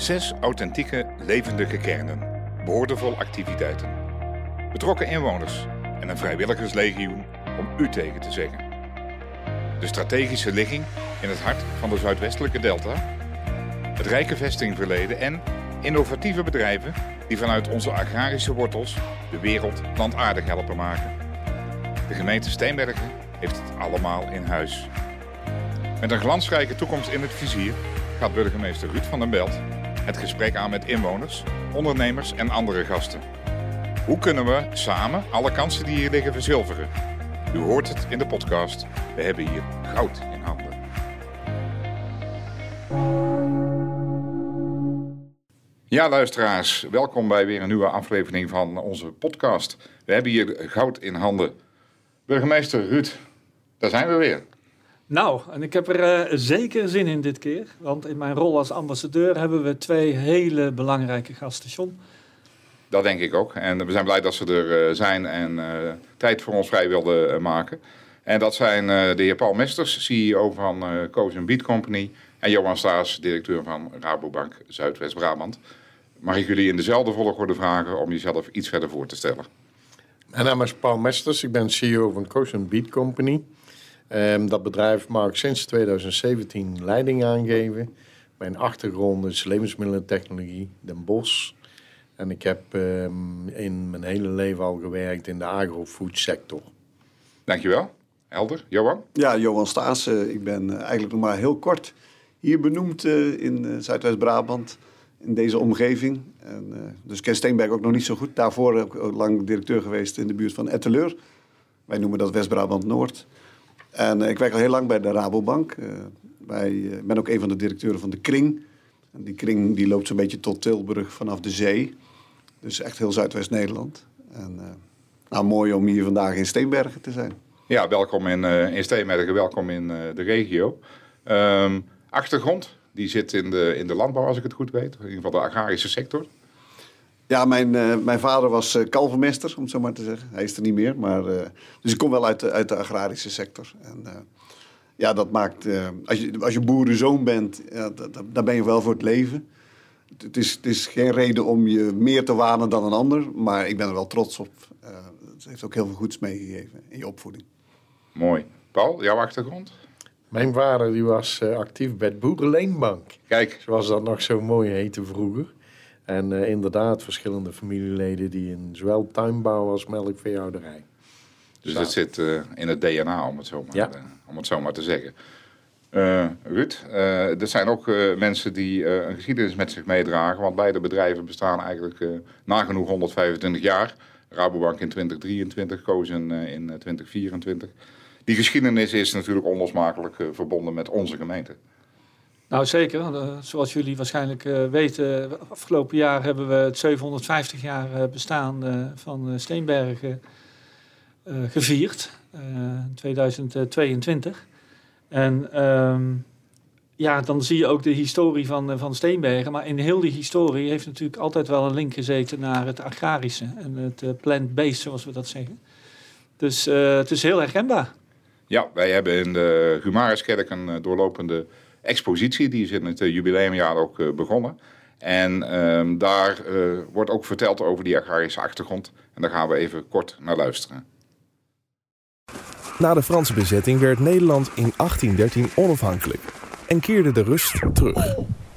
Zes authentieke, levendige kernen, boordevol activiteiten. Betrokken inwoners en een vrijwilligerslegioen om u tegen te zeggen. De strategische ligging in het hart van de Zuidwestelijke Delta. Het rijke vestingverleden en innovatieve bedrijven die vanuit onze agrarische wortels de wereld landaardig helpen maken. De gemeente Steenbergen heeft het allemaal in huis. Met een glansrijke toekomst in het vizier gaat burgemeester Ruud van den Belt het gesprek aan met inwoners, ondernemers en andere gasten. Hoe kunnen we samen alle kansen die hier liggen verzilveren? U hoort het in de podcast. We hebben hier goud in handen. Ja, luisteraars, welkom bij weer een nieuwe aflevering van onze podcast. We hebben hier goud in handen. Burgemeester Ruud, daar zijn we weer. Nou, en ik heb er uh, zeker zin in dit keer. Want in mijn rol als ambassadeur hebben we twee hele belangrijke gasten. John. Dat denk ik ook. En we zijn blij dat ze er uh, zijn en uh, tijd voor ons vrij wilden maken. En dat zijn de heer Paul Mesters, CEO van uh, Beat Company. En Johan Staes, directeur van Rabobank Zuidwest-Brabant. Mag ik jullie in dezelfde volgorde vragen om jezelf iets verder voor te stellen? Mijn naam is Paul Mesters, ik ben CEO van Coach Beat Company. Um, dat bedrijf mag ik sinds 2017 leiding aangeven. Mijn achtergrond is levensmiddelentechnologie, Den Bosch. En ik heb um, in mijn hele leven al gewerkt in de agrofood sector. Dankjewel. Helder. Johan? Ja, Johan Staes. ik ben eigenlijk nog maar heel kort hier benoemd uh, in uh, Zuidwest-Brabant. In deze omgeving. En, uh, dus ik ken Steenberg ook nog niet zo goed. Daarvoor heb ik ook lang directeur geweest in de buurt van Etteleur. Wij noemen dat West-Brabant Noord. En ik werk al heel lang bij de Rabobank. Uh, wij, ik ben ook een van de directeuren van de Kring. En die Kring die loopt zo'n beetje tot Tilburg vanaf de zee. Dus echt heel Zuidwest-Nederland. En nou, mooi om hier vandaag in Steenbergen te zijn. Ja, welkom in, in Steenbergen, welkom in de regio. Um, achtergrond, die zit in de, in de landbouw als ik het goed weet. In ieder geval de agrarische sector. Ja, mijn, uh, mijn vader was uh, kalvermester, om het zo maar te zeggen. Hij is er niet meer, maar... Uh, dus ik kom wel uit de, uit de agrarische sector. En ja, dat maakt... als, je, als je boerenzoon bent, ja, dan ben je wel voor het leven. Het is, het is geen reden om je meer te wanen dan een ander, maar ik ben er wel trots op. het heeft ook heel veel goeds meegegeven in je opvoeding. Mooi. Paul, jouw achtergrond? Mijn vader die was actief bij de Boerenleenbank. Kijk. Zoals dat nog zo mooi heette vroeger. En uh, inderdaad, verschillende familieleden die in zowel tuinbouw als melkveehouderij. Dus dat zit uh, in het DNA, om het zo maar, ja. uh, om het zo maar te zeggen. Ruud, er zijn ook mensen die een geschiedenis met zich meedragen. Want beide bedrijven bestaan eigenlijk nagenoeg 125 jaar. Rabobank in 2023, Kozen in 2024. Die geschiedenis is natuurlijk onlosmakelijk verbonden met onze gemeente. Nou zeker, zoals jullie waarschijnlijk uh, weten, afgelopen jaar hebben we het 750 jaar uh, bestaan van Steenbergen gevierd, in 2022. En um, ja, dan zie je ook de historie van, van Steenbergen, maar in heel die historie heeft natuurlijk altijd wel een link gezeten naar het agrarische en het plant-based, zoals we dat zeggen. Dus het is heel herkenbaar. Ja, wij hebben in de Humariskerk een doorlopende expositie. Die is in het uh, jubileumjaar ook uh, begonnen. En um, daar uh, wordt ook verteld over die agrarische achtergrond. En daar gaan we even kort naar luisteren. Na de Franse bezetting werd Nederland in 1813 onafhankelijk en keerde de rust terug.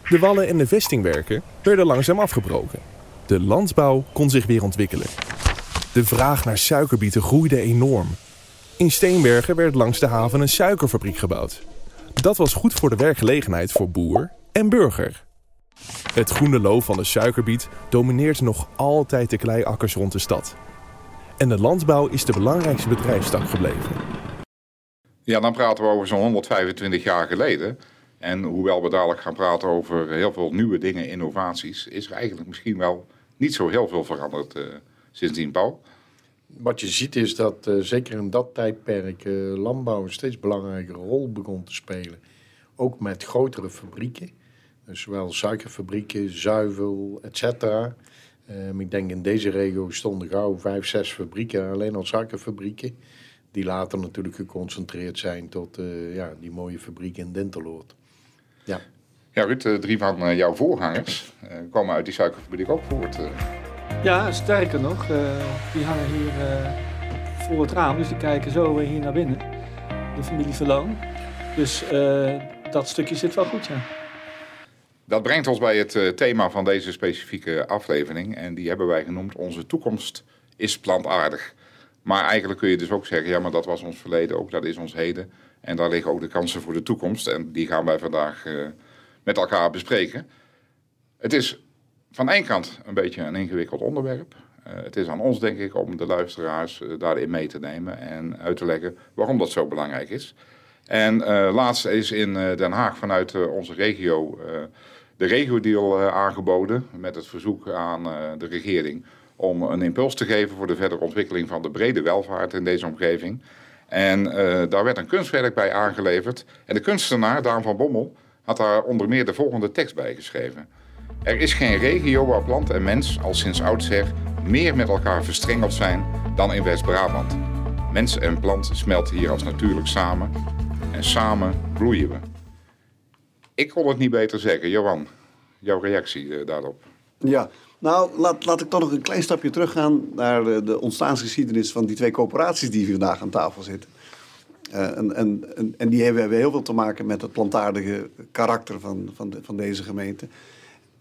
De wallen en de vestingwerken werden langzaam afgebroken. De landbouw kon zich weer ontwikkelen. De vraag naar suikerbieten groeide enorm. In Steenbergen werd langs de haven een suikerfabriek gebouwd. Dat was goed voor de werkgelegenheid voor boer en burger. Het groene loof van de suikerbiet domineert nog altijd de kleiakkers rond de stad. En de landbouw is de belangrijkste bedrijfstak gebleven. Ja, dan praten we over zo'n 125 jaar geleden. En hoewel we dadelijk gaan praten over heel veel nieuwe dingen, innovaties, is er eigenlijk misschien wel niet zo heel veel veranderd uh, sindsdien, Paul. Wat je ziet is dat uh, zeker in dat tijdperk uh, landbouw een steeds belangrijkere rol begon te spelen. Ook met grotere fabrieken. Dus zowel suikerfabrieken, zuivel, et cetera. Um, ik denk in deze regio stonden gauw vijf, zes fabrieken, alleen al suikerfabrieken. Die later natuurlijk geconcentreerd zijn tot uh, ja, die mooie fabriek in Dinteloord. Ja. Ja, Ruud, eh, drie van eh, jouw voorgangers komen uit die suikerfabriek ook voort. Ja, sterker nog, die hangen hier voor het raam, dus die kijken zo hier naar binnen. De familie Verloon. Dus dat stukje zit wel goed, ja. Dat brengt ons bij het thema van deze specifieke aflevering. En die hebben wij genoemd: Onze toekomst is plantaardig. Maar eigenlijk kun je dus ook zeggen: ja, maar dat was ons verleden ook, dat is ons heden. En daar liggen ook de kansen voor de toekomst. En die gaan wij vandaag met elkaar bespreken. Het is van één kant een beetje een ingewikkeld onderwerp. Uh, het is aan ons, denk ik, om de luisteraars uh, daarin mee te nemen en uit te leggen waarom dat zo belangrijk is. En uh, laatst is in Den Haag vanuit onze regio de regio-deal aangeboden met het verzoek aan de regering om een impuls te geven voor de verdere ontwikkeling van de brede welvaart in deze omgeving. En daar werd een kunstwerk bij aangeleverd. En de kunstenaar, Daan van Bommel, had daar onder meer de volgende tekst bij geschreven. Er is geen regio waar plant en mens al sinds oudsher meer met elkaar verstrengeld zijn dan in West-Brabant. Mens en plant smelten hier als natuurlijk samen en samen bloeien we. Ik kon het niet beter zeggen. Johan, jouw reactie eh, daarop? Ja, nou, laat, laat ik toch nog een klein stapje teruggaan naar de, de ontstaansgeschiedenis van die twee coöperaties die vandaag aan tafel zitten. Uh, en, en, en, die hebben, hebben heel veel te maken met het plantaardige karakter van, van, de, van deze gemeente.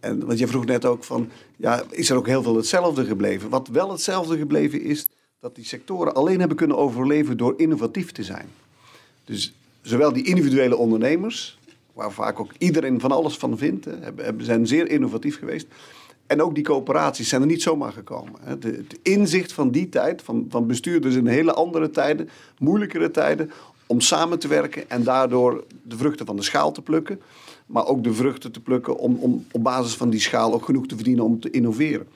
En want je vroeg net ook van, ja, is er ook heel veel hetzelfde gebleven? Wat wel hetzelfde gebleven is, dat die sectoren alleen hebben kunnen overleven door innovatief te zijn. Dus zowel die individuele ondernemers, waar vaak ook iedereen van alles van vindt, hebben, zijn zeer innovatief geweest. En ook die coöperaties zijn er niet zomaar gekomen. Het inzicht van die tijd, van, van bestuurders in hele andere tijden, moeilijkere tijden, om samen te werken en daardoor de vruchten van de schaal te plukken. Maar ook de vruchten te plukken om, om op basis van die schaal ook genoeg te verdienen om te innoveren.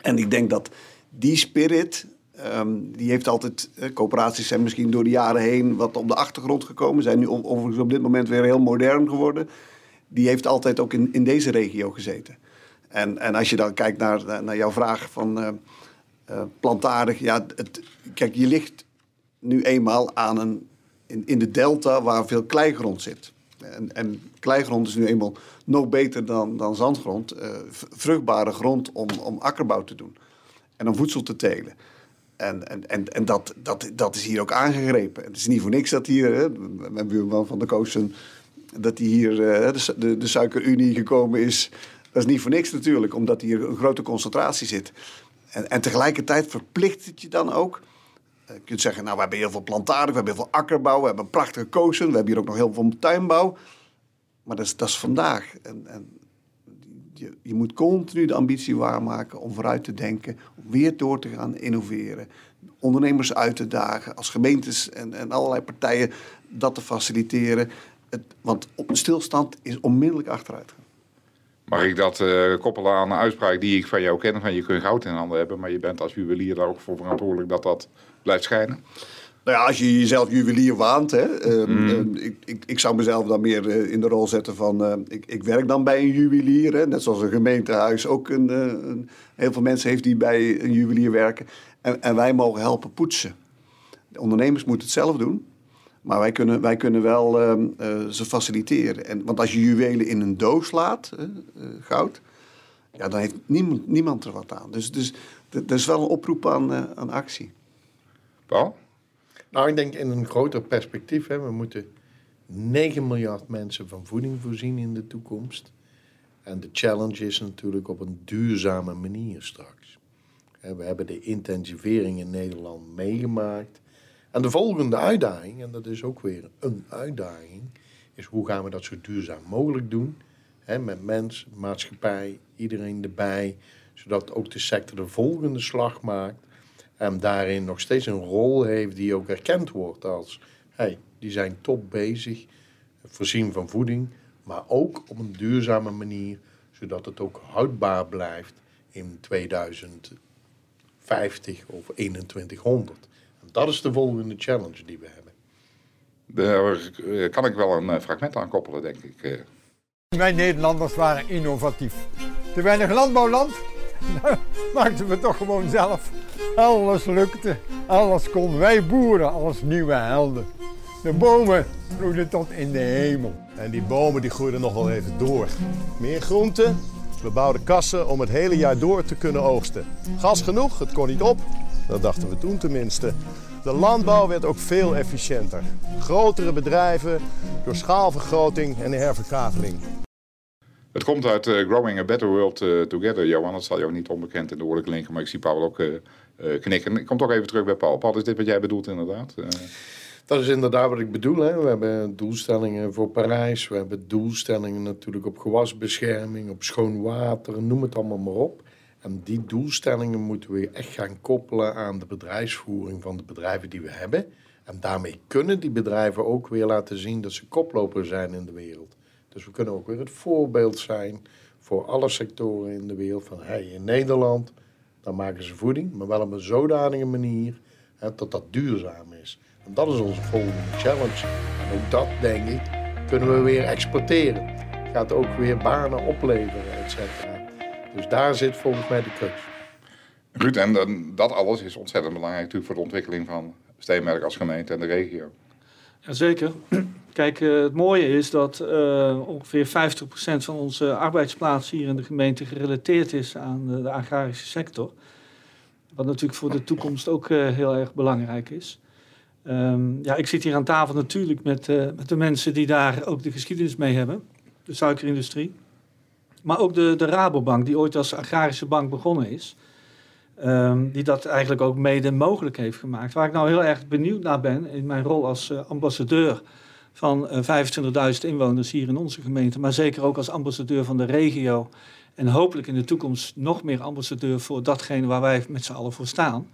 En ik denk dat die spirit, ehm, die heeft altijd. Eh, coöperaties zijn misschien door de jaren heen wat op de achtergrond gekomen, zijn nu overigens op dit moment weer heel modern geworden. Die heeft altijd ook in, in deze regio gezeten. En, en als je dan kijkt naar, naar jouw vraag van uh, uh, plantaardig. Ja, het, kijk, je ligt nu eenmaal aan een, in, in de delta waar veel kleigrond zit. En, en kleigrond is nu eenmaal nog beter dan, dan zandgrond. Uh, vruchtbare grond om, om akkerbouw te doen. En om voedsel te telen. En, en, en, en dat, dat, dat is hier ook aangegrepen. Het is niet voor niks dat hier, hè, mijn buurman van de Koosen, dat hij hier de, de, de suikerunie gekomen is dat is niet voor niks natuurlijk, omdat hier een grote concentratie zit. En, en tegelijkertijd verplicht het je dan ook. Eh, je kunt zeggen, nou, we hebben heel veel plantaardig, we hebben heel veel akkerbouw, we hebben prachtige kozen, we hebben hier ook nog heel veel tuinbouw. Maar dat is, dat is vandaag. En, en je, je, moet continu de ambitie waarmaken om vooruit te denken, om weer door te gaan innoveren. Ondernemers uit te dagen, als gemeentes en, en allerlei partijen dat te faciliteren. Want op een stilstand is onmiddellijk achteruit. Mag ik dat uh, koppelen aan een uitspraak die ik van jou ken? Van je kunt goud in handen hebben, maar je bent als juwelier daar ook voor verantwoordelijk dat dat blijft schijnen? Nou ja, als je jezelf juwelier waant, hè, ehm, mm. ehm, ik, ik, ik zou mezelf dan meer eh, in de rol zetten van, uh, ik, ik werk dan bij een juwelier. Hè, net zoals een gemeentehuis ook een, een, heel veel mensen heeft die bij een juwelier werken. En, en wij mogen helpen poetsen. De ondernemers moeten het zelf doen. Maar wij kunnen, wij kunnen wel ehm, eh, ze faciliteren. En, want als je juwelen in een doos laat, goud, ja, dan heeft niemand, niemand er wat aan. Dus, dus er is wel een oproep aan, aan actie. Nou, ik denk in een groter perspectief. Hè, we moeten 9 miljard mensen van voeding voorzien in de toekomst. En de challenge is natuurlijk op een duurzame manier straks. We hebben de intensivering in Nederland meegemaakt. En de volgende uitdaging, en dat is ook weer een uitdaging, is hoe gaan we dat zo duurzaam mogelijk doen? Met mens, maatschappij, iedereen erbij, zodat ook de sector de volgende slag maakt en daarin nog steeds een rol heeft die ook erkend wordt als, hey, die zijn top bezig, voorzien van voeding, maar ook op een duurzame manier, zodat het ook houdbaar blijft in 2050 of 2100 dat is de volgende challenge die we hebben. Daar kan ik wel een eh, fragment aan koppelen, denk ik. Eh. Wij Nederlanders waren innovatief. Te weinig landbouwland, maakten we toch gewoon zelf. Alles lukte, alles kon. Wij boeren als nieuwe helden. De bomen groeiden tot in de hemel. En die bomen die groeiden nog wel even door. Meer groenten, we bouwden kassen om het hele jaar door te kunnen oogsten. Gas genoeg, het kon niet op. Dat dachten we toen tenminste. De landbouw werd ook veel efficiënter. Grotere bedrijven door schaalvergroting en herverkaveling. Het komt uit eh, Growing a Better World eh, Together, Johan. Dat zal jou niet onbekend in de oorlijke linken, maar ik zie Paul ook eh, knikken. Ik kom toch even terug bij Paul. Paul, is dit wat jij bedoelt inderdaad? Dat is inderdaad wat ik bedoel. Hè. We hebben doelstellingen voor Parijs. We hebben doelstellingen natuurlijk op gewasbescherming, op schoon water, noem het allemaal maar op. En die doelstellingen moeten we echt gaan koppelen aan de bedrijfsvoering van de bedrijven die we hebben. En daarmee kunnen die bedrijven ook weer laten zien dat ze koploper zijn in de wereld. Dus we kunnen ook weer het voorbeeld zijn voor alle sectoren in de wereld. Van hey, in Nederland, dan maken ze voeding, maar wel op een zodanige manier hè, dat dat duurzaam is. En dat is onze volgende challenge. En ook dat, denk ik, kunnen we weer exporteren. Gaat ook weer banen opleveren, et cetera. Dus daar zit volgens mij de crux. Ruud, en dan- dat alles is ontzettend belangrijk natuurlijk voor de ontwikkeling van Steenberg als gemeente en de regio. Jazeker. Kijk, eh, het mooie is dat eh, ongeveer 50% van onze arbeidsplaatsen hier in de gemeente gerelateerd is aan de, de agrarische sector. Wat natuurlijk voor de toekomst ook eh, heel erg belangrijk is. Ehm, ja, ik zit hier aan tafel natuurlijk met, eh, met de mensen die daar ook de geschiedenis mee hebben. De suikerindustrie. Maar ook de, de Rabobank, die ooit als agrarische bank begonnen is. Ehm, die dat eigenlijk ook mede mogelijk heeft gemaakt. Waar ik nou heel erg benieuwd naar ben in mijn rol als eh, ambassadeur van eh 25.000 inwoners hier in onze gemeente, maar zeker ook als ambassadeur van de regio. En hopelijk in de toekomst nog meer ambassadeur voor datgene waar wij met z'n allen voor staan.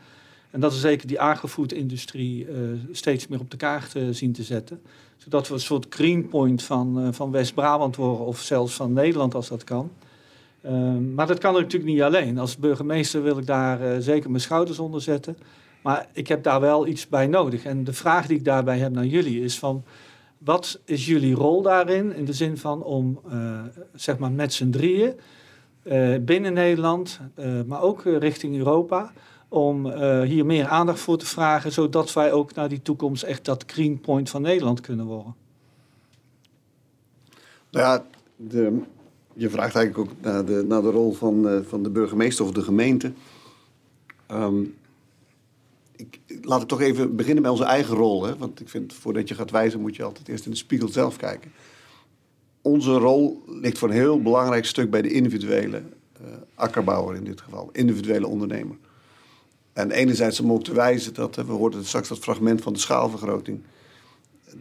En dat is zeker die agrofood-industrie eh, steeds meer op de kaart eh, zien te zetten. Zodat we een soort green point van, eh, van West-Brabant worden, of zelfs van Nederland als dat kan. Ehm, maar dat kan ik natuurlijk niet alleen. Als burgemeester wil ik daar eh, zeker mijn schouders onder zetten. Maar ik heb daar wel iets bij nodig. En de vraag die ik daarbij heb naar jullie is van... wat is jullie rol daarin? In de zin van om, eh, zeg maar met z'n drieën... eh, binnen Nederland, eh, maar ook richting Europa... om hier meer aandacht voor te vragen... zodat wij ook naar die toekomst echt dat green point van Nederland kunnen worden. Nou ja, de, je vraagt eigenlijk ook naar de, naar de rol van, van de burgemeester of de gemeente. Ehm, ik, laat ik toch even beginnen bij onze eigen rol. Hè? Want ik vind, voordat je gaat wijzen, moet je altijd eerst in de spiegel zelf kijken. Onze rol ligt voor een heel belangrijk stuk bij de individuele eh, akkerbouwer in dit geval, individuele ondernemer. En enerzijds om ook te wijzen dat, we hoorden straks dat fragment van de schaalvergroting,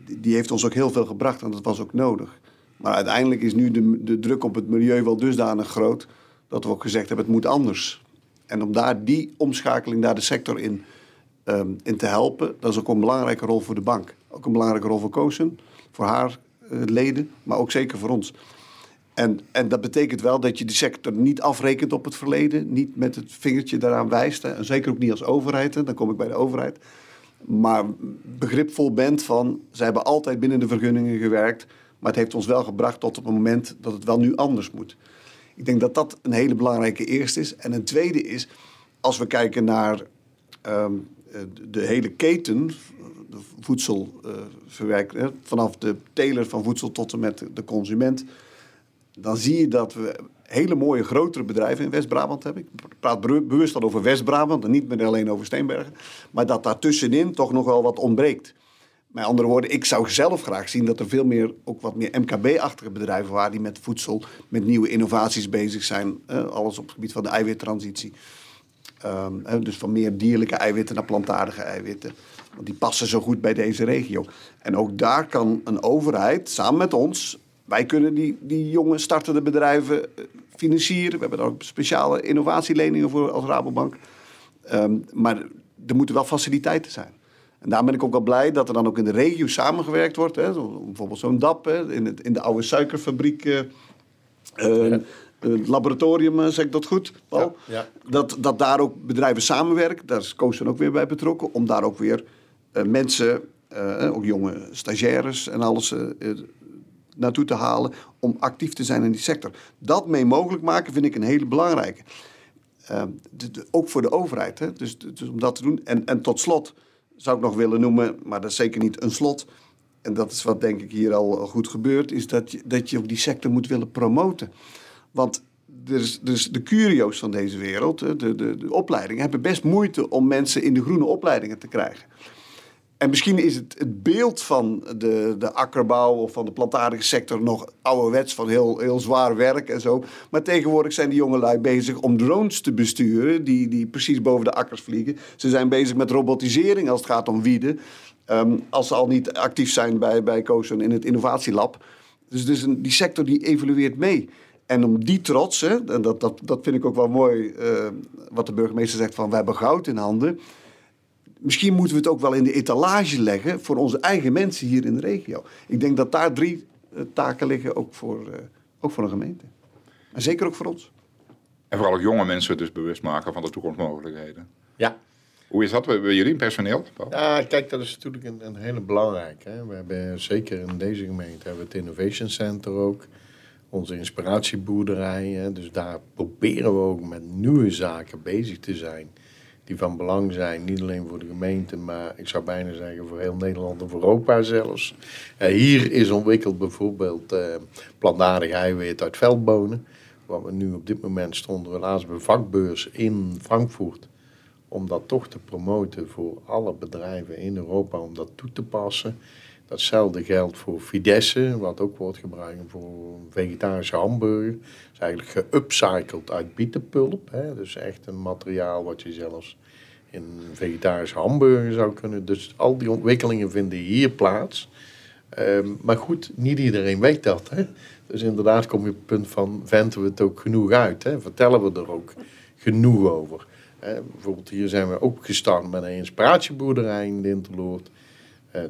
die, die heeft ons ook heel veel gebracht en dat was ook nodig. Maar uiteindelijk is nu de, de druk op het milieu wel dusdanig groot dat we ook gezegd hebben het moet anders. En om daar die omschakeling, daar de sector in, ehm, in te helpen, dat is ook een belangrijke rol voor de bank. Ook een belangrijke rol voor Kozen, voor haar eh, leden, maar ook zeker voor ons. En, en dat betekent wel dat je die sector niet afrekent op het verleden, niet met het vingertje daaraan wijst. En zeker ook niet als overheid, dan kom ik bij de overheid. Maar begripvol bent van, zij hebben altijd binnen de vergunningen gewerkt, maar het heeft ons wel gebracht tot op het moment dat het wel nu anders moet. Ik denk dat dat een hele belangrijke eerste is. En een tweede is, als we kijken naar ehm, eh, de hele keten, de voedselverwerking, vanaf de teler van voedsel tot en met de consument, dan zie je dat we hele mooie grotere bedrijven in West-Brabant hebben. Ik praat be- bewust al over West-Brabant en niet meer alleen over Steenbergen. Maar dat daartussenin toch nog wel wat ontbreekt. Met andere woorden, ik zou zelf graag zien dat er veel meer, ook wat meer MKB-achtige bedrijven waren die met voedsel, met nieuwe innovaties bezig zijn. eh, alles op het gebied van de eiwittransitie. Ehm, dus van meer dierlijke eiwitten naar plantaardige eiwitten. Want die passen zo goed bij deze regio. En ook daar kan een overheid samen met ons. Wij kunnen die, die jonge startende bedrijven eh, financieren. We hebben daar ook speciale innovatieleningen voor als Rabobank. Ehm, maar er moeten wel faciliteiten zijn. En daar ben ik ook wel blij dat er dan ook in de regio samengewerkt wordt. Hè. Bijvoorbeeld zo'n DAP in, het, in de oude suikerfabriek. eh, eh, Het laboratorium, eh, zeg ik dat goed, Paul? Ja, ja. Dat, dat daar ook bedrijven samenwerken. Daar is Koos dan ook weer bij betrokken. Om daar ook weer eh, mensen, eh, ook jonge stagiaires en alles eh, eh, naartoe te halen. Om actief te zijn in die sector. Dat mee mogelijk maken vind ik een hele belangrijke. Eh, de- de- ook voor de overheid. Hè? Dus, dus om dat te doen. En, en tot slot zou ik nog willen noemen, maar dat is zeker niet een slot. en dat is wat denk ik hier al, al goed gebeurt, is dat je, dat je ook die sector moet willen promoten. Want dus, de curio's van deze wereld, de, de, de opleidingen, hebben best moeite om mensen in de groene opleidingen te krijgen. En misschien is het, het beeld van de, de akkerbouw of van de plantaardige sector nog ouderwets van heel, heel zwaar werk en zo. Maar tegenwoordig zijn die jongelui bezig om drones te besturen die, die precies boven de akkers vliegen. Ze zijn bezig met robotisering als het gaat om wieden. Ehm, als ze al niet actief zijn bij, bij Kozen in het innovatielab. Dus, dus een, die sector die evolueert mee. En om die trots, hè, en dat, dat, dat vind ik ook wel mooi, uh, wat de burgemeester zegt van we hebben goud in handen misschien moeten we het ook wel in de etalage leggen voor onze eigen mensen hier in de regio. Ik denk dat daar drie uh, taken liggen, ook voor, uh, ook voor een gemeente. En zeker ook voor ons. En vooral ook jonge mensen dus bewust maken van de toekomstmogelijkheden. Ja. Hoe is dat bij jullie in personeel? Paul? Ja, kijk, dat is natuurlijk een, een hele belangrijke. Hè. We hebben zeker in deze gemeente hebben we het Innovation Center ook. Onze inspiratieboerderij. Hè. Dus daar proberen we ook met nieuwe zaken bezig te zijn die van belang zijn, niet alleen voor de gemeente, maar ik zou bijna zeggen voor heel Nederland en Europa zelfs. Uh, hier is ontwikkeld bijvoorbeeld uh, plantaardig eiwit uit veldbonen. Wat we nu op dit moment stonden we laatst bij vakbeurs in Frankfurt. Om dat toch te promoten voor alle bedrijven in Europa, om dat toe te passen. Datzelfde geldt voor Fidesse, wat ook wordt gebruikt voor vegetarische hamburger. Het is eigenlijk geupcycled uit bietenpulp. Hè? Dus echt een materiaal wat je zelfs in vegetarische hamburger zou kunnen. Dus al die ontwikkelingen vinden hier plaats. Um, maar goed, niet iedereen weet dat. Hè? Dus inderdaad kom je op het punt van, venten we het ook genoeg uit? Hè? Vertellen we er ook genoeg over? Hè? Bijvoorbeeld hier zijn we ook gestart met een inspiratieboerderij in Dinterloord. Uh,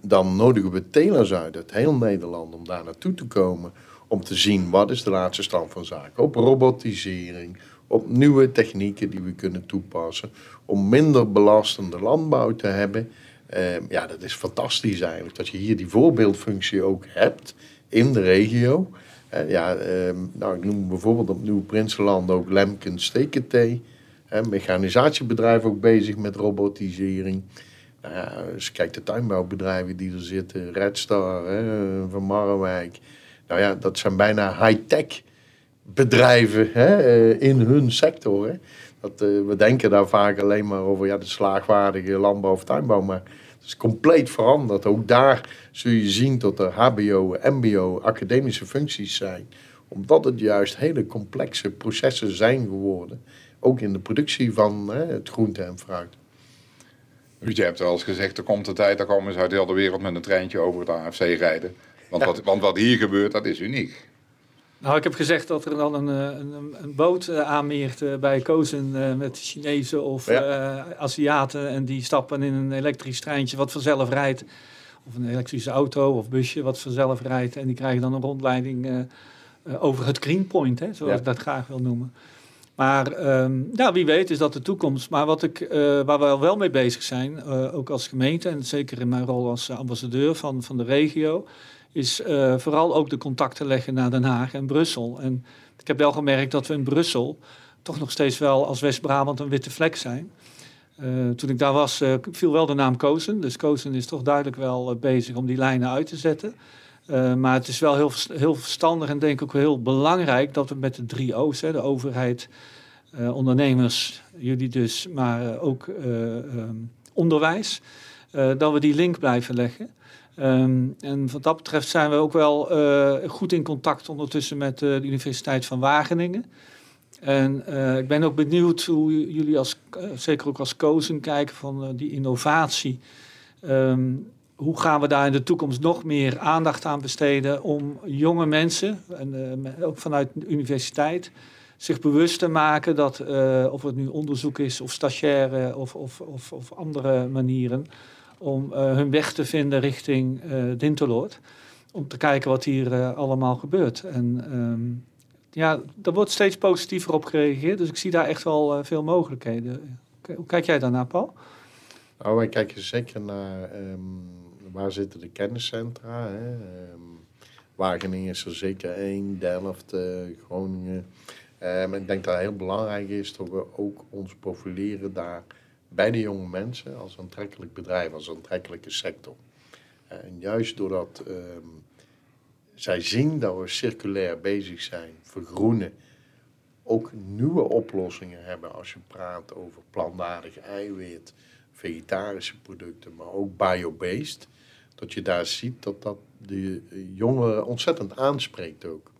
dan nodigen we telers uit uit heel Nederland om daar naartoe te komen. Om te zien wat is de laatste stand van zaken. Op robotisering, op nieuwe technieken die we kunnen toepassen. Om minder belastende landbouw te hebben. Uh, ja, dat is fantastisch eigenlijk. Dat je hier die voorbeeldfunctie ook hebt in de regio. Ja, uh, nou, ik noem bijvoorbeeld op Nieuw Prinsenland ook Lemken Stekentee. mechanisatiebedrijf ook bezig met robotisering. Ja, als kijk de tuinbouwbedrijven die er zitten, Red Star hè, van Marrewijk. Nou ja, dat zijn bijna high-tech bedrijven hè, eh, in hun sector. Hè. Dat, uh, we denken daar vaak alleen maar over ja, de slaagwaardige landbouw of tuinbouw, maar het is compleet veranderd. Ook daar zul je zien dat er HBO, MBO, academische functies zijn, omdat het juist hele complexe processen zijn geworden, ook in de productie van hè, het groente en fruit. Dus je hebt wel eens gezegd, er komt een tijd, dan komen ze uit heel de wereld met een treintje over het AFC rijden. Want, wat, want wat hier gebeurt, dat is uniek. Nou, ik heb gezegd dat er dan een, eh, een, een boot uh, aanmeert uh, bij Kozen met Chinezen of ja. Aziaten. En die stappen in een elektrisch treintje wat vanzelf rijdt. Of een elektrische auto of busje wat vanzelf rijdt. En die krijgen dan een rondleiding over het Greenpoint, hè, zoals ja. ik dat graag wil noemen. Maar um, ja, wie weet is dat de toekomst. Maar wat ik, waar we wel mee bezig zijn, ook als gemeente... en zeker in mijn rol als ambassadeur van, van de regio is uh, vooral ook de contacten leggen naar Den Haag en Brussel. En ik heb wel gemerkt dat we in Brussel toch nog steeds wel als West-Brabant een witte vlek zijn. Toen ik daar was, viel wel de naam Kozen. Dus Kozen is toch duidelijk wel bezig om die lijnen uit te zetten. Maar het is wel heel, heel verstandig en denk ik ook heel belangrijk dat we met de drie O's, hè, de overheid, ondernemers, jullie dus, maar ook um, onderwijs, dat we die link blijven leggen. Um, en wat dat betreft zijn we ook wel goed in contact ondertussen met de Universiteit van Wageningen. En ik ben ook benieuwd hoe jullie als, zeker ook als Kozen kijken van die innovatie. Um, hoe gaan we daar in de toekomst nog meer aandacht aan besteden om jonge mensen, en ook vanuit de universiteit, zich bewust te maken dat, of het nu onderzoek is of stagiaire of, of, of, of andere manieren, om uh, hun weg te vinden richting Dinteloord. Om te kijken wat hier allemaal gebeurt. En um, ja, er wordt steeds positiever op gereageerd. Dus ik zie daar echt wel veel mogelijkheden. Hoe kijk jij daarnaar, Paul? Nou, wij kijken zeker naar um, waar zitten de kenniscentra. Hè? Um, Wageningen is er zeker één, Delft, Groningen. Um, ik denk dat heel belangrijk is dat we ook ons profileren daar bij de jonge mensen als aantrekkelijk bedrijf, als aantrekkelijke sector. En juist doordat ehm, zij zien dat we circulair bezig zijn, vergroenen, ook nieuwe oplossingen hebben als je praat over plantaardig eiwit, vegetarische producten, maar ook biobased, dat je daar ziet dat dat de jongeren ontzettend aanspreekt ook.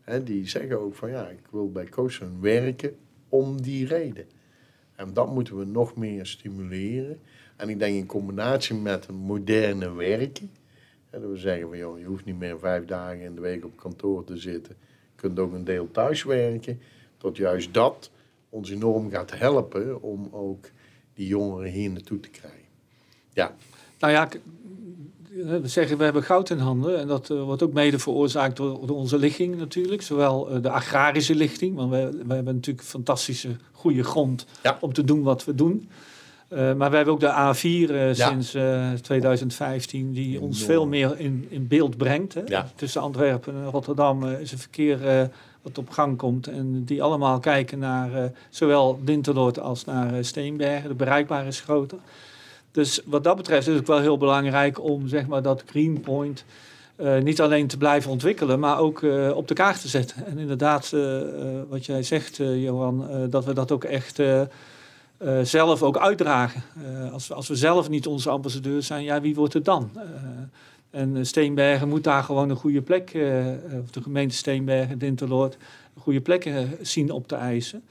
Hè, die zeggen ook van ja, ik wil bij Cozen werken om die reden. En dat moeten we nog meer stimuleren. En ik denk in combinatie met een moderne werken. Hè, dat we zeggen van joh, je hoeft niet meer vijf dagen in de week op kantoor te zitten. Je kunt ook een deel thuis werken. Dat juist dat ons enorm gaat helpen om ook die jongeren hier naartoe te krijgen. Ja. Nou ja, we zeggen we hebben goud in handen. En dat eh, wordt ook mede veroorzaakt door, door onze ligging natuurlijk. Zowel eh, de agrarische lichting, want wij, wij hebben natuurlijk fantastische goede grond Ja. om te doen wat we doen. Eh, maar wij hebben ook de A4 eh, sinds eh, 2015, die ons veel meer in, in beeld brengt. Hè? Ja. Tussen Antwerpen en Rotterdam is een verkeer wat op gang komt. En die allemaal kijken naar zowel Dinterloord als naar Steenbergen. De bereikbaarheid is groter. Dus wat dat betreft is het ook wel heel belangrijk om zeg maar, dat Greenpoint eh niet alleen te blijven ontwikkelen, maar ook eh, op de kaart te zetten. En inderdaad, eh, wat jij zegt, Johan, dat we dat ook echt zelf ook uitdragen. Als, we, als we zelf niet onze ambassadeurs zijn, ja, wie wordt het dan? En Steenbergen moet daar gewoon een goede plek, of de gemeente Steenbergen, Dinterloord, een goede plek zien op te eisen.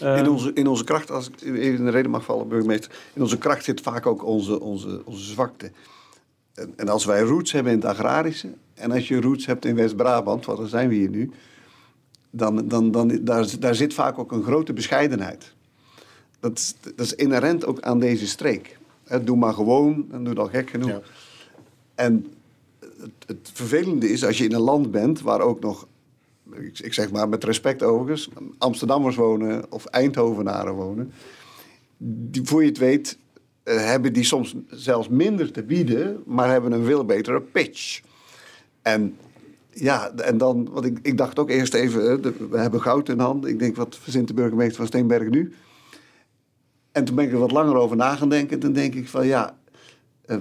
In Ehm, onze, in onze kracht, als ik even in de reden mag vallen, burgemeester, in onze kracht zit vaak ook onze, onze, onze zwakte. En, en als wij roots hebben in het agrarische, en als je roots hebt in West-Brabant, want daar zijn we hier nu, dan, dan, dan daar, daar zit vaak ook een grote bescheidenheid. Dat is, dat is inherent ook aan deze streek. Doe maar gewoon, en doe dan gek genoeg. Ja. En het, het vervelende is, als je in een land bent waar ook nog, ik, zeg maar met respect overigens, Amsterdammers wonen of Eindhovenaren wonen, die voor je het weet, eh, hebben die soms zelfs minder te bieden, maar hebben een veel betere pitch. En ja, en dan, want ik, ik dacht ook eerst even, de- we hebben goud in handen. Ik denk, wat verzint de burgemeester van Steenbergen nu? En toen ben ik er wat langer over na gaan denken. Dan denk ik van ja, eh,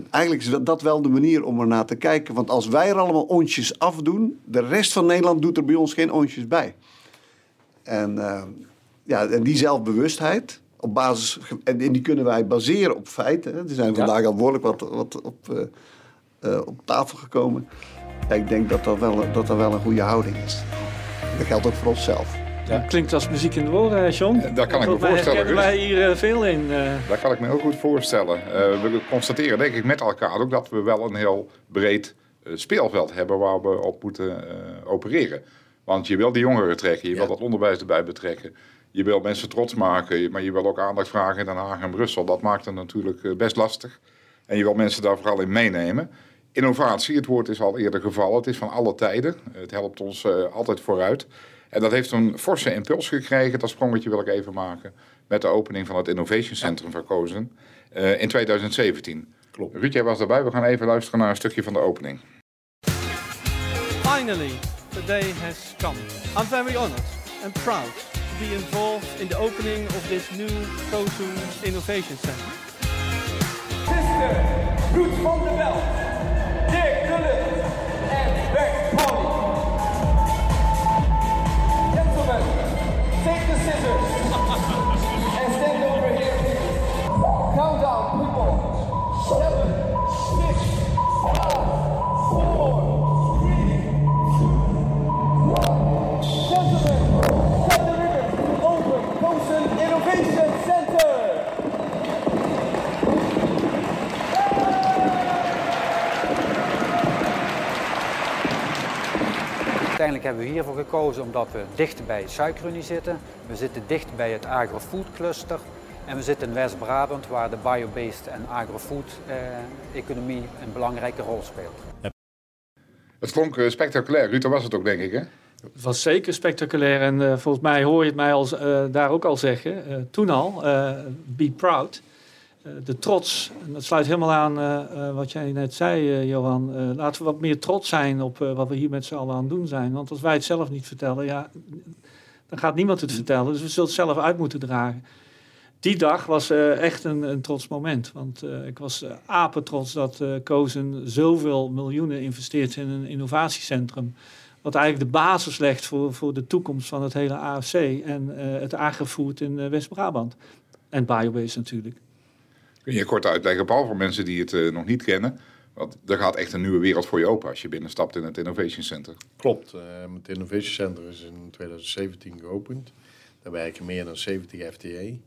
eigenlijk is dat wel de manier om er naar te kijken. Want als wij er allemaal ontjes afdoen, de rest van Nederland doet er bij ons geen ontjes bij. En, eh, ja, en die zelfbewustheid, op basis, en, die kunnen wij baseren op feiten. Er zijn vandaag al behoorlijk wat, wat op, eh, eh, op tafel gekomen. Ja, ik denk dat dat, wel, dat dat wel een goede houding is. Dat geldt ook voor onszelf. Dat klinkt als muziek in de oren, hè, John. Eh, daar kan ik me mij voorstellen, herkennen wij hier eh, veel in. eh. Daar kan ik me heel goed voorstellen. Eh, we constateren denk ik met elkaar ook dat we wel een heel breed eh, speelveld hebben waar we op moeten eh, opereren. Want je wil die jongeren trekken, je wil Ja. dat onderwijs erbij betrekken. Je wil mensen trots maken, maar je wil ook aandacht vragen in Den Haag en Brussel. Dat maakt het natuurlijk eh, best lastig. En je wil mensen daar vooral in meenemen. Innovatie, het woord is al eerder gevallen, het is van alle tijden. Het helpt ons eh, altijd vooruit. En dat heeft een forse impuls gekregen. Dat sprongetje wil ik even maken met de opening van het Innovation Centrum van Kozen eh, in 2017. Klopt. Ruud, jij was daarbij. We gaan even luisteren naar een stukje van de opening. Finally, the day has come. I'm very honored and proud to be involved in the opening of this new Kozoom Innovation Center. Ruud van der Veld, Texas. Uiteindelijk hebben we hiervoor gekozen omdat we dicht bij Suikerunie zitten. We zitten dicht bij het agrofood cluster. En we zitten in West-Brabant waar de biobased en agrofood eh, economie een belangrijke rol speelt. Het klonk eh, spectaculair. Ruud, dat was het ook, denk ik, hè? Het was zeker spectaculair en eh, volgens mij hoor je het mij al, eh, daar ook al zeggen. eh, toen al, eh, be proud. Eh, de trots, en dat sluit helemaal aan eh, eh, wat jij net zei, Johan. Eh, laten we wat meer trots zijn op wat we hier met z'n allen aan het doen zijn. Want als wij het zelf niet vertellen, ja, dan gaat niemand het vertellen. Dus we zullen het zelf uit moeten dragen. die dag was echt een, een trots moment. Want ik was uh, apetrots dat uh, Kozen zoveel miljoenen investeert in een innovatiecentrum. Wat eigenlijk de basis legt voor, voor de toekomst van het hele AFC en het agrifood in West-Brabant. En biobase natuurlijk. Kun je kort uitleggen, Paul, voor mensen die het nog niet kennen. Want er gaat echt een nieuwe wereld voor je open als je binnenstapt in het Innovation Center. Klopt. het Innovation Center is in 2017 geopend. Daar werken meer dan 70 FTE.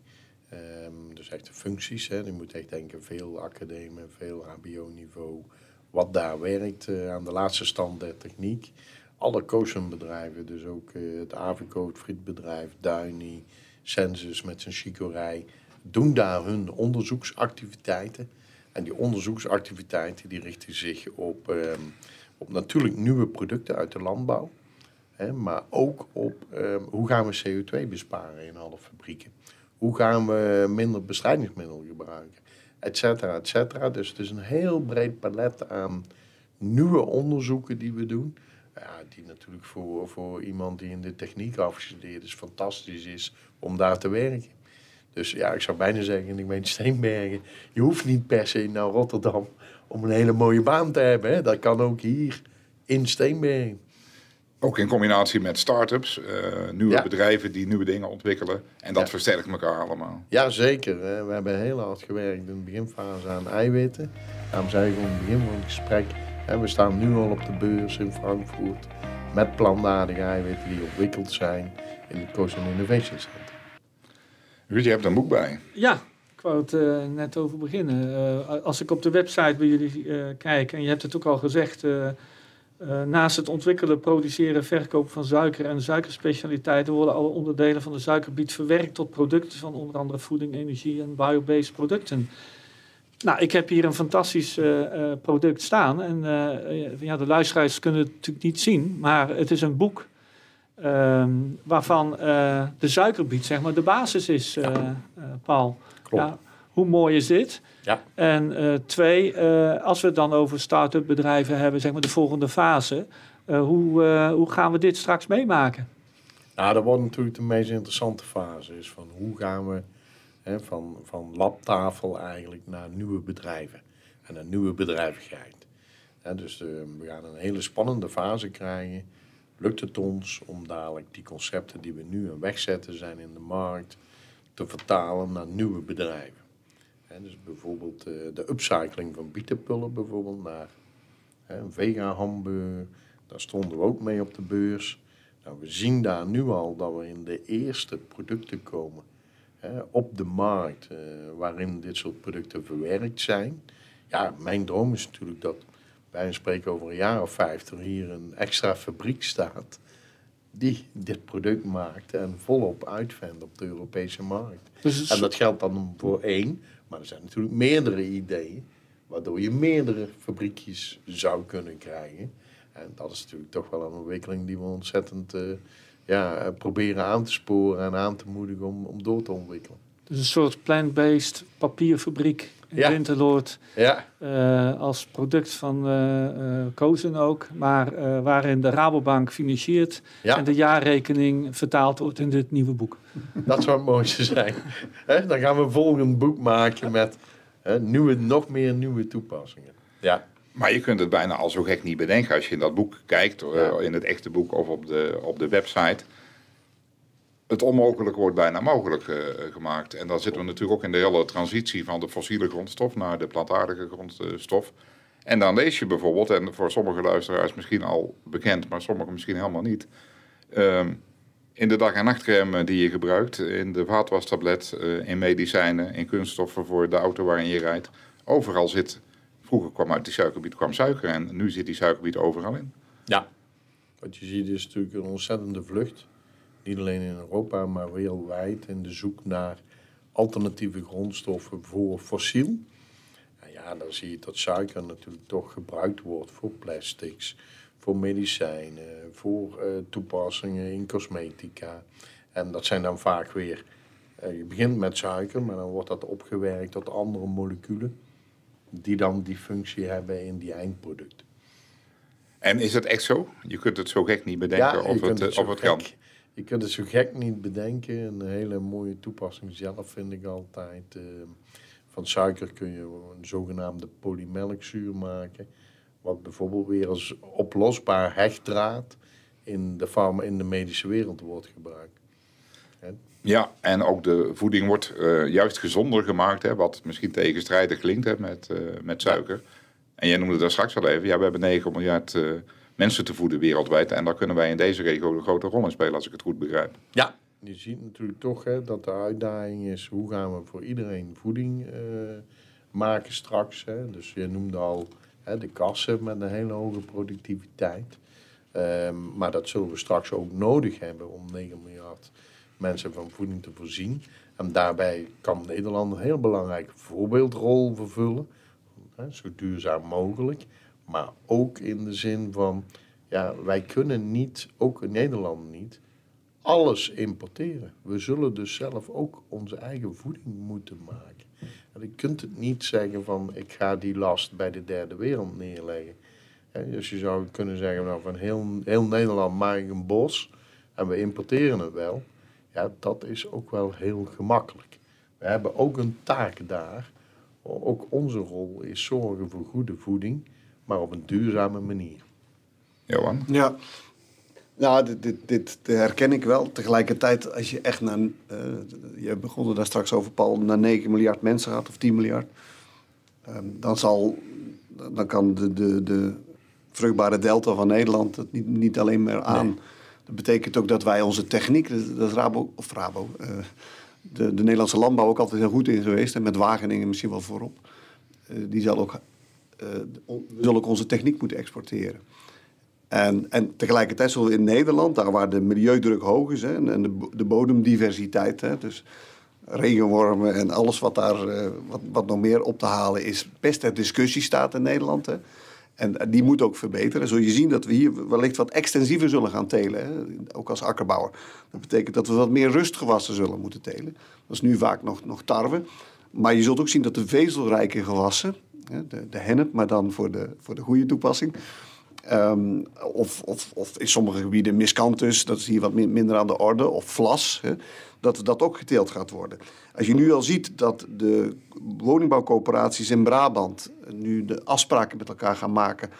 Um, dus echt de functies. Hè. Je moet echt denken, veel academie, veel HBO-niveau. Wat daar werkt uh, aan de laatste stand der techniek. Alle bedrijven, dus ook het Avico, het frietbedrijf, Duini, Census met zijn chicorij, doen daar hun onderzoeksactiviteiten. En die onderzoeksactiviteiten die richten zich op, um, op natuurlijk nieuwe producten uit de landbouw. Hè, maar ook op um, hoe gaan we CO2 besparen in alle fabrieken. Hoe gaan we minder bestrijdingsmiddelen gebruiken? Etcetera, etcetera. Dus het is een heel breed palet aan nieuwe onderzoeken die we doen. Ja, die natuurlijk voor, voor iemand die in de techniek afgestudeerd is, fantastisch is om daar te werken. Dus ja, ik zou bijna zeggen, ik meen Steenbergen, je hoeft niet per se naar Rotterdam om een hele mooie baan te hebben. Hè. Dat kan ook hier in Steenbergen. Ook in combinatie met start-ups, uh, nieuwe bedrijven die nieuwe dingen ontwikkelen. En dat versterkt elkaar allemaal. Ja, zeker. We hebben heel hard gewerkt in de beginfase aan eiwitten. Daarom zei ik in het begin van het gesprek, we staan nu al op de beurs in Frankfurt met plantaardige eiwitten die ontwikkeld zijn in het Coast Innovation Center. Ruud, je hebt een boek bij. Ja, ik wou het uh, net over beginnen. Uh, als ik op de website bij jullie uh, kijk, en je hebt het ook al gezegd, naast het ontwikkelen, produceren, verkopen van suiker en suikerspecialiteiten worden alle onderdelen van de suikerbiet verwerkt tot producten van onder andere voeding, energie en biobased producten. Nou, ik heb hier een fantastisch product staan. En ja, de luisteraars kunnen het natuurlijk niet zien, maar het is een boek ehm, waarvan de suikerbiet zeg maar de basis is, Paul. Klopt. Ja, hoe mooi is dit? Ja. En twee, als we het dan over start-up bedrijven hebben, zeg maar de volgende fase, hoe, hoe gaan we dit straks meemaken? Nou, dat wordt natuurlijk de meest interessante fase. Is van hoe gaan we hè, van, van labtafel eigenlijk naar nieuwe bedrijven en naar nieuwe bedrijvigheid. Ja, dus we gaan een hele spannende fase krijgen. Lukt het ons om dadelijk die concepten die we nu aan wegzetten zijn in de markt te vertalen naar nieuwe bedrijven? dus bijvoorbeeld uh, de upcycling van bietenpullen bijvoorbeeld naar hè, een vega hamburger. Daar stonden we ook mee op de beurs. Nou, we zien daar nu al dat we in de eerste producten komen op de markt uh, waarin dit soort producten verwerkt zijn. Ja, mijn droom is natuurlijk dat bij een spreken over een jaar of vijftig hier een extra fabriek staat die dit product maakt en volop uitvindt op de Europese markt. Dus en dat geldt dan voor één, maar er zijn natuurlijk meerdere ideeën, waardoor je meerdere fabriekjes zou kunnen krijgen. En dat is natuurlijk toch wel een ontwikkeling die we ontzettend uh, ja, proberen aan te sporen en aan te moedigen om, om door te ontwikkelen. Dus een soort plant-based papierfabriek in ja. Winterloord. Ja. Uh, als product van uh, uh, Kozen ook. Maar waarin de Rabobank financiert ja. en de jaarrekening vertaald wordt in dit nieuwe boek. Dat zou het mooiste zijn. dan gaan we een volgend boek maken met nieuwe, nog meer nieuwe toepassingen. Ja. Maar je kunt het bijna al zo gek niet bedenken als je in dat boek kijkt, in het echte boek of op de, op de website het onmogelijk wordt bijna mogelijk uh, gemaakt. En dan zitten we natuurlijk ook in de hele transitie van de fossiele grondstof naar de plantaardige grondstof. En dan lees je bijvoorbeeld, en voor sommige luisteraars misschien al bekend, maar sommigen misschien helemaal niet. Uh, in de dag- en nachtcrème die je gebruikt, in de vaatwastablet, uh, in medicijnen, in kunststoffen voor de auto waarin je rijdt. Overal zit, vroeger kwam uit die suikerbiet kwam suiker en nu zit die suikerbiet overal in. Ja, wat je ziet is natuurlijk een ontzettende vlucht niet alleen in Europa, maar wereldwijd in de zoek naar alternatieve grondstoffen voor fossiel. En ja, dan zie je dat suiker natuurlijk toch gebruikt wordt voor plastics, voor medicijnen, voor uh, toepassingen in cosmetica. En dat zijn dan vaak weer, uh, je begint met suiker, maar dan wordt dat opgewerkt tot andere moleculen die dan die functie hebben in die eindproducten. En is het echt zo? Je kunt het zo gek niet bedenken ja, of het, het of het kan. Je kunt het zo gek niet bedenken. Een hele mooie toepassing zelf vind ik altijd. eh, van suiker kun je een zogenaamde polymelkzuur maken. Wat bijvoorbeeld weer als oplosbaar hechtdraad in de, farma, in de medische wereld wordt gebruikt. Ja, en ook de voeding wordt eh, juist gezonder gemaakt, hè, wat misschien tegenstrijdig klinkt hè, met, eh, met suiker. En jij noemde daar straks al even, ja, we hebben 9 miljard mensen te voeden wereldwijd. En daar kunnen wij in deze regio een grote rol in spelen, als ik het goed begrijp. Ja. Je ziet natuurlijk toch hè, dat de uitdaging is hoe gaan we voor iedereen voeding eh, maken straks. Hè. Dus je noemde al hè, de kassen met een hele hoge productiviteit. Ehm, maar dat zullen we straks ook nodig hebben om 9 miljard mensen van voeding te voorzien. En daarbij kan Nederland een heel belangrijke voorbeeldrol vervullen. Hè, zo duurzaam mogelijk. Maar ook in de zin van, ja, wij kunnen niet, ook in Nederland niet, alles importeren. We zullen dus zelf ook onze eigen voeding moeten maken. En je kunt het niet zeggen van ik ga die last bij de derde wereld neerleggen. Dus je zou kunnen zeggen van heel, heel Nederland maak ik een bos en we importeren het wel. Ja, dat is ook wel heel gemakkelijk. We hebben ook een taak daar. Ook onze rol is zorgen voor goede voeding, maar op een duurzame manier. Johan? Ja. Ja, dit, dit, dit herken ik wel. Tegelijkertijd, als je echt naar... eh, je begon er daar straks over, Paul, naar 9 miljard mensen gaat, of 10 miljard. ehm, dan, zal, dan kan de, de, de vruchtbare delta van Nederland het niet, niet alleen meer aan. Dat betekent ook dat wij onze techniek, dat Rabo, of Rabo, eh, de, de Nederlandse landbouw ook altijd heel goed in geweest. En met Wageningen misschien wel voorop. Eh, die zal ook, we zullen ook onze techniek moeten exporteren. En, en tegelijkertijd zullen we in Nederland, daar waar de milieudruk hoog is hè, en de, de bodemdiversiteit, hè, dus regenwormen en alles wat daar eh, wat, wat nog meer op te halen is, best ter discussie staat in Nederland. Hè. En eh, die moet ook verbeteren. Zul je zien dat we hier wellicht wat extensiever zullen gaan telen, hè, ook als akkerbouwer. Dat betekent dat we wat meer rustgewassen zullen moeten telen. Dat is nu vaak nog, nog tarwe. Maar je zult ook zien dat de vezelrijke gewassen, de, de hennep, maar dan voor de, voor de goede toepassing, Ehm, of, of, of in sommige gebieden miscanthus, dat is hier wat min- minder aan de orde. Of vlas, hè, dat dat ook geteeld gaat worden. Als je nu al ziet dat de woningbouwcoöperaties in Brabant nu de afspraken met elkaar gaan maken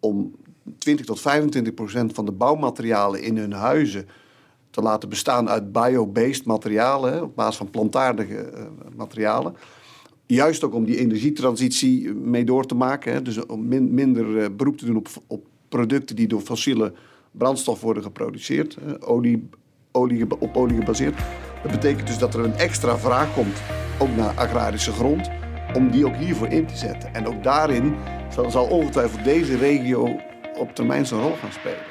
om 20 tot 25 procent van de bouwmaterialen in hun huizen te laten bestaan uit bio-based materialen, op basis van plantaardige eh, materialen. Juist ook om die energietransitie mee door te maken. Hè? Dus om min- minder eh, beroep te doen op, op producten die door fossiele brandstof worden geproduceerd. Olie, olie, op olie gebaseerd. Dat betekent dus dat er een extra vraag komt, ook naar agrarische grond, om die ook hiervoor in te zetten. En ook daarin zal, ongetwijfeld deze regio op termijn zijn rol gaan spelen.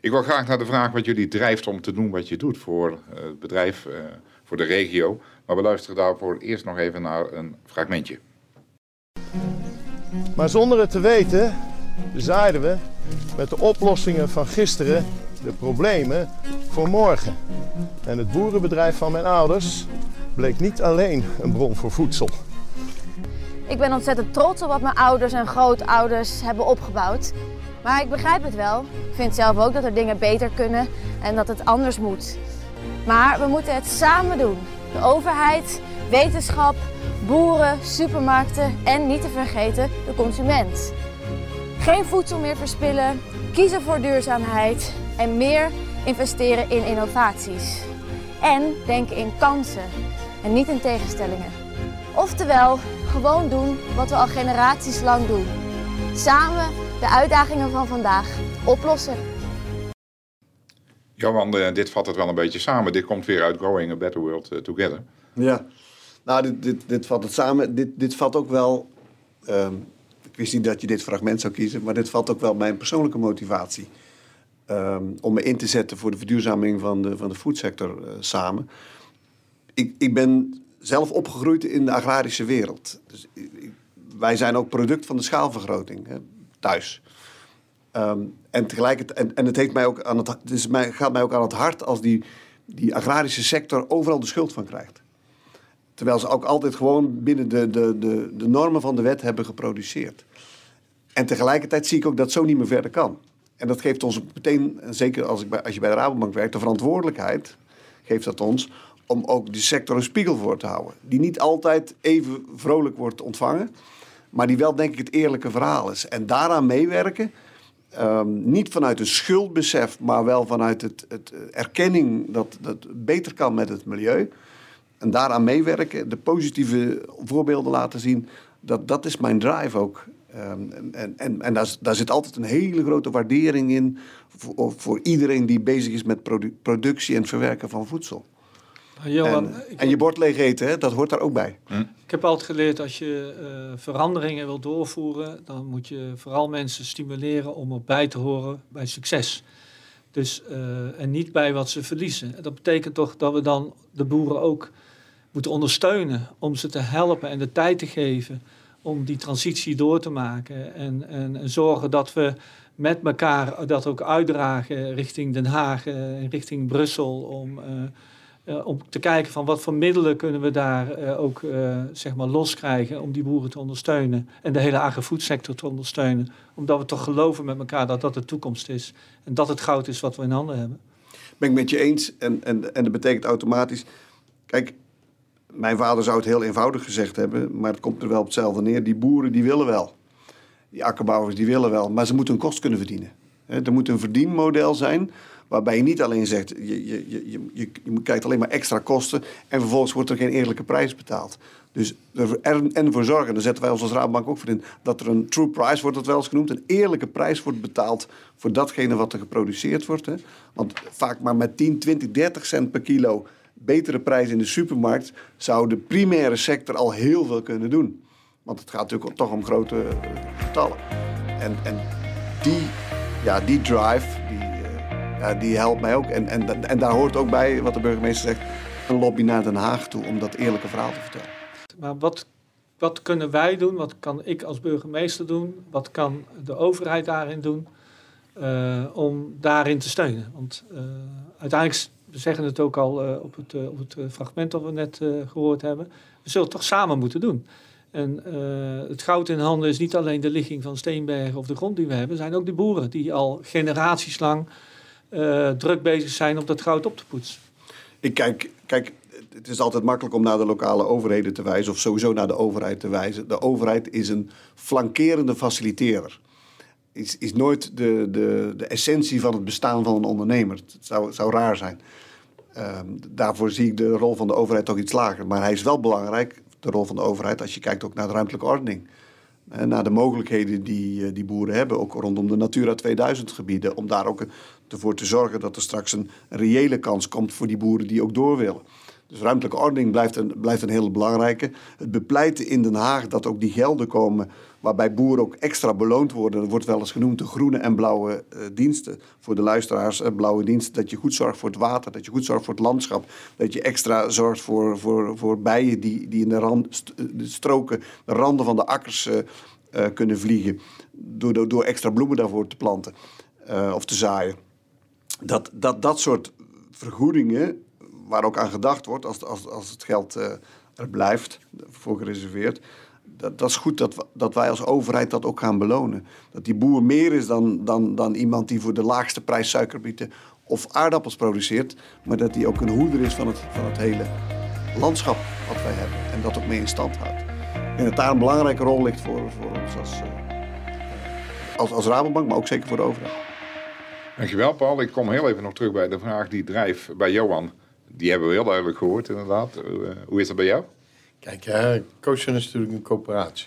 Ik wil graag naar de vraag wat jullie drijft om te doen wat je doet voor eh, het bedrijf, eh, voor de regio. Maar we luisteren daarvoor eerst nog even naar een fragmentje. Maar zonder het te weten zaaiden we met de oplossingen van gisteren de problemen voor morgen. En het boerenbedrijf van mijn ouders bleek niet alleen een bron voor voedsel. Ik ben ontzettend trots op wat mijn ouders en grootouders hebben opgebouwd. Maar ik begrijp het wel. Ik vind zelf ook dat er dingen beter kunnen en dat het anders moet. Maar we moeten het samen doen. De overheid, wetenschap, boeren, supermarkten en niet te vergeten de consument. Geen voedsel meer verspillen, kiezen voor duurzaamheid en meer investeren in innovaties. En denken in kansen en niet in tegenstellingen. Oftewel, gewoon doen wat we al generaties lang doen. Samen de uitdagingen van vandaag oplossen. Johan, eh, dit vat het wel een beetje samen. Dit komt weer uit Growing a Better World eh, Together. Ja, nou, dit, dit, dit vat het samen. Dit, dit vat ook wel. ehm, ik wist niet dat je dit fragment zou kiezen, maar dit vat ook wel mijn persoonlijke motivatie. ehm, om me in te zetten voor de verduurzaming van de, van de foodsector eh, samen. Ik, ik ben zelf opgegroeid in de agrarische wereld. Dus ik- wij zijn ook product van de schaalvergroting hè, thuis. Ehm, en tegelijkertijd, en, en het, heeft mij ook aan het, is mij, gaat mij ook aan het hart als die, die agrarische sector overal de schuld van krijgt. Terwijl ze ook altijd gewoon binnen de, de, de, de normen van de wet hebben geproduceerd. En tegelijkertijd zie ik ook dat zo niet meer verder kan. En dat geeft ons meteen, en zeker als, ik bij, als je bij de Rabobank werkt, de verantwoordelijkheid geeft dat ons om ook die sector een spiegel voor te houden. Die niet altijd even vrolijk wordt ontvangen, maar die wel denk ik het eerlijke verhaal is. En daaraan meewerken, ehm, niet vanuit een schuldbesef, maar wel vanuit het, het erkenning dat het beter kan met het milieu. En daaraan meewerken, de positieve voorbeelden laten zien, dat, dat is mijn drive ook. Ehm, en en, en daar, daar, zit altijd een hele grote waardering in voor, voor iedereen die bezig is met productie en verwerken van voedsel. Johan, en, en, je bord leeg eten, hè, dat hoort daar ook bij. Hm. Ik heb altijd geleerd, als je uh, veranderingen wil doorvoeren, dan moet je vooral mensen stimuleren om erbij te horen bij succes. Dus, uh, en niet bij wat ze verliezen. Dat betekent toch dat we dan de boeren ook moeten ondersteunen om ze te helpen en de tijd te geven om die transitie door te maken. En, en, en zorgen dat we met elkaar dat ook uitdragen richting Den Haag en richting Brussel. Om, uh, uh, om te kijken van wat voor middelen kunnen we daar uh, ook zeg maar loskrijgen om die boeren te ondersteunen. En de hele agrofoedsector te ondersteunen. Omdat we toch geloven met elkaar dat dat de toekomst is. En dat het goud is wat we in handen hebben. Ben ik met je eens. En, en, en dat betekent automatisch. Kijk, mijn vader zou het heel eenvoudig gezegd hebben, maar het komt er wel op hetzelfde neer. Die boeren die willen wel. Die akkerbouwers die willen wel, maar ze moeten een kost kunnen verdienen. Er moet een verdienmodel zijn waarbij je niet alleen zegt, je, je, je, je, je krijgt alleen maar extra kosten en vervolgens wordt er geen eerlijke prijs betaald. Dus er en voor zorgen, daar zetten wij ons als Raadbank ook voor in, dat er een true price wordt dat wel eens genoemd, een eerlijke prijs wordt betaald voor datgene wat er geproduceerd wordt. Hè. Want vaak maar met 10, 20, 30 cent per kilo betere prijs in de supermarkt, zou de primaire sector al heel veel kunnen doen. Want het gaat natuurlijk toch om grote eh, getallen. En, en die, ja, die drive, die helpt mij ook. En, en, en daar hoort ook bij, wat de burgemeester zegt, een lobby naar Den Haag toe om dat eerlijke verhaal te vertellen. Maar wat, wat kunnen wij doen? Wat kan ik als burgemeester doen? Wat kan de overheid daarin doen? Uh, om daarin te steunen. Want uh, uiteindelijk we zeggen het ook al uh, op het, op het eh, fragment dat we net gehoord hebben. We zullen het toch samen moeten doen. En het goud in handen is niet alleen de ligging van Steenbergen of de grond die we hebben. zijn ook de boeren die al generaties lang druk bezig zijn om dat goud op te poetsen. Ik kijk, kijk, het is altijd makkelijk om naar de lokale overheden te wijzen. Of sowieso naar de overheid te wijzen. De overheid is een flankerende faciliteerder is, is nooit de, de, de essentie van het bestaan van een ondernemer. Het zou, zou raar zijn. Ehm, daarvoor zie ik de rol van de overheid toch iets lager. Maar hij is wel belangrijk, de rol van de overheid, als je kijkt ook naar de ruimtelijke ordening. En naar de mogelijkheden die, eh, die boeren hebben, ook rondom de Natura 2000 gebieden. Om daar ook ervoor te zorgen dat er straks een reële kans komt voor die boeren die ook door willen. Dus ruimtelijke ordening blijft een, blijft een hele belangrijke. Het bepleiten in Den Haag dat ook die gelden komen waarbij boeren ook extra beloond worden. Dat wordt wel eens genoemd de groene en blauwe uh, diensten. Voor de luisteraars, uh, blauwe diensten, dat je goed zorgt voor het water, dat je goed zorgt voor het landschap. Dat je extra zorgt voor, voor, voor bijen die, die in de, rand, de stroken, de randen van de akkers kunnen vliegen. Door, door, door, extra bloemen daarvoor te planten of te zaaien. Dat, dat, dat soort vergoedingen, waar ook aan gedacht wordt als, als, als het geld er blijft voor gereserveerd dat, dat is goed dat, dat wij als overheid dat ook gaan belonen. Dat die boer meer is dan, dan, dan iemand die voor de laagste prijs suikerbieten of aardappels produceert, maar dat hij ook een hoeder is van het, van het hele landschap wat wij hebben en dat ook mee in stand houdt. En dat daar een belangrijke rol ligt voor, voor ons als, uh, als, als Rabobank, maar ook zeker voor de overheid. Dankjewel Paul. Ik kom heel even nog terug bij de vraag die drijft bij Johan. Die hebben we heel duidelijk gehoord inderdaad. Uh, hoe is dat bij jou? Kijk, hè, is natuurlijk een coöperatie.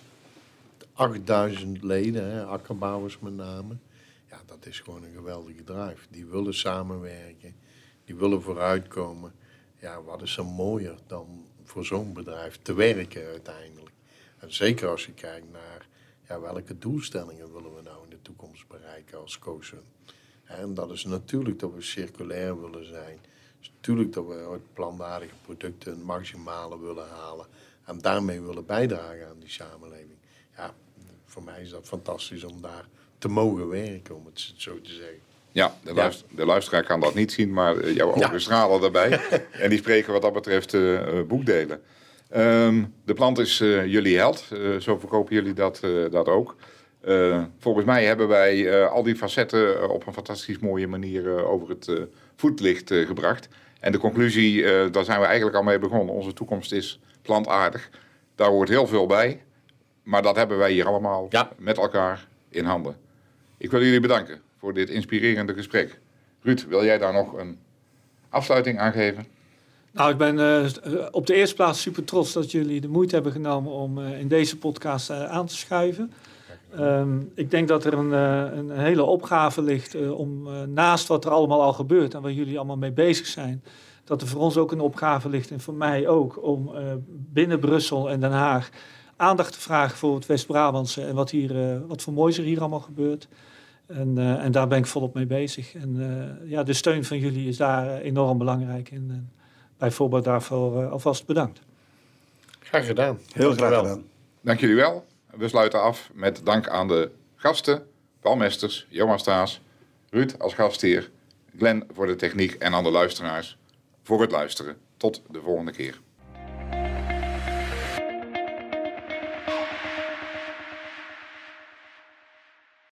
8000 leden, hè, akkerbouwers met name. Ja, dat is gewoon een geweldige drive. Die willen samenwerken, die willen vooruitkomen. Ja, wat is er mooier dan voor zo'n bedrijf te werken uiteindelijk? En zeker als je kijkt naar ja, welke doelstellingen willen we nou in de toekomst bereiken als Kozen. En dat is natuurlijk dat we circulair willen zijn. Natuurlijk dat we uit plantaardige producten het maximale willen halen. En daarmee willen bijdragen aan die samenleving. Ja, voor mij is dat fantastisch om daar te mogen werken, om het zo te zeggen. Ja, de, luister, de luisteraar kan dat niet zien, maar eh, jouw ogen stralen daarbij. en die spreken wat dat betreft uh, boekdelen. Um, de plant is uh, jullie held, zo verkopen jullie dat, dat ook. Eh, volgens mij hebben wij eh, al die facetten eh, op een fantastisch mooie manier eh, over het eh, voetlicht eh, gebracht. En de conclusie, eh, daar zijn we eigenlijk al mee begonnen. Onze toekomst is plantaardig. Daar hoort heel veel bij. Maar dat hebben wij hier allemaal met elkaar in handen. Ik wil jullie bedanken voor dit inspirerende gesprek. Ruud, wil jij daar nog een afsluiting aan geven? Nou, ik ben eh, op de eerste plaats super trots dat jullie de moeite hebben genomen om eh, in deze podcast eh, aan te schuiven. Ehm, ik denk dat er een, eh, een hele opgave ligt eh, om eh, naast wat er allemaal al gebeurt en waar jullie allemaal mee bezig zijn, dat er voor ons ook een opgave ligt en voor mij ook om eh, binnen Brussel en Den Haag aandacht te vragen voor het West-Brabantse en wat, hier, eh, wat voor moois er hier allemaal gebeurt. En, eh, en daar ben ik volop mee bezig. En eh, ja, de steun van jullie is daar enorm belangrijk. En, en bijvoorbeeld daarvoor eh, alvast bedankt. Graag gedaan. Heel graag gedaan. Dank jullie wel. We sluiten af met dank aan de gasten, Paul Mesters, Johan Staes, Ruud als gastheer, Glenn voor de techniek en aan de luisteraars voor het luisteren. Tot de volgende keer.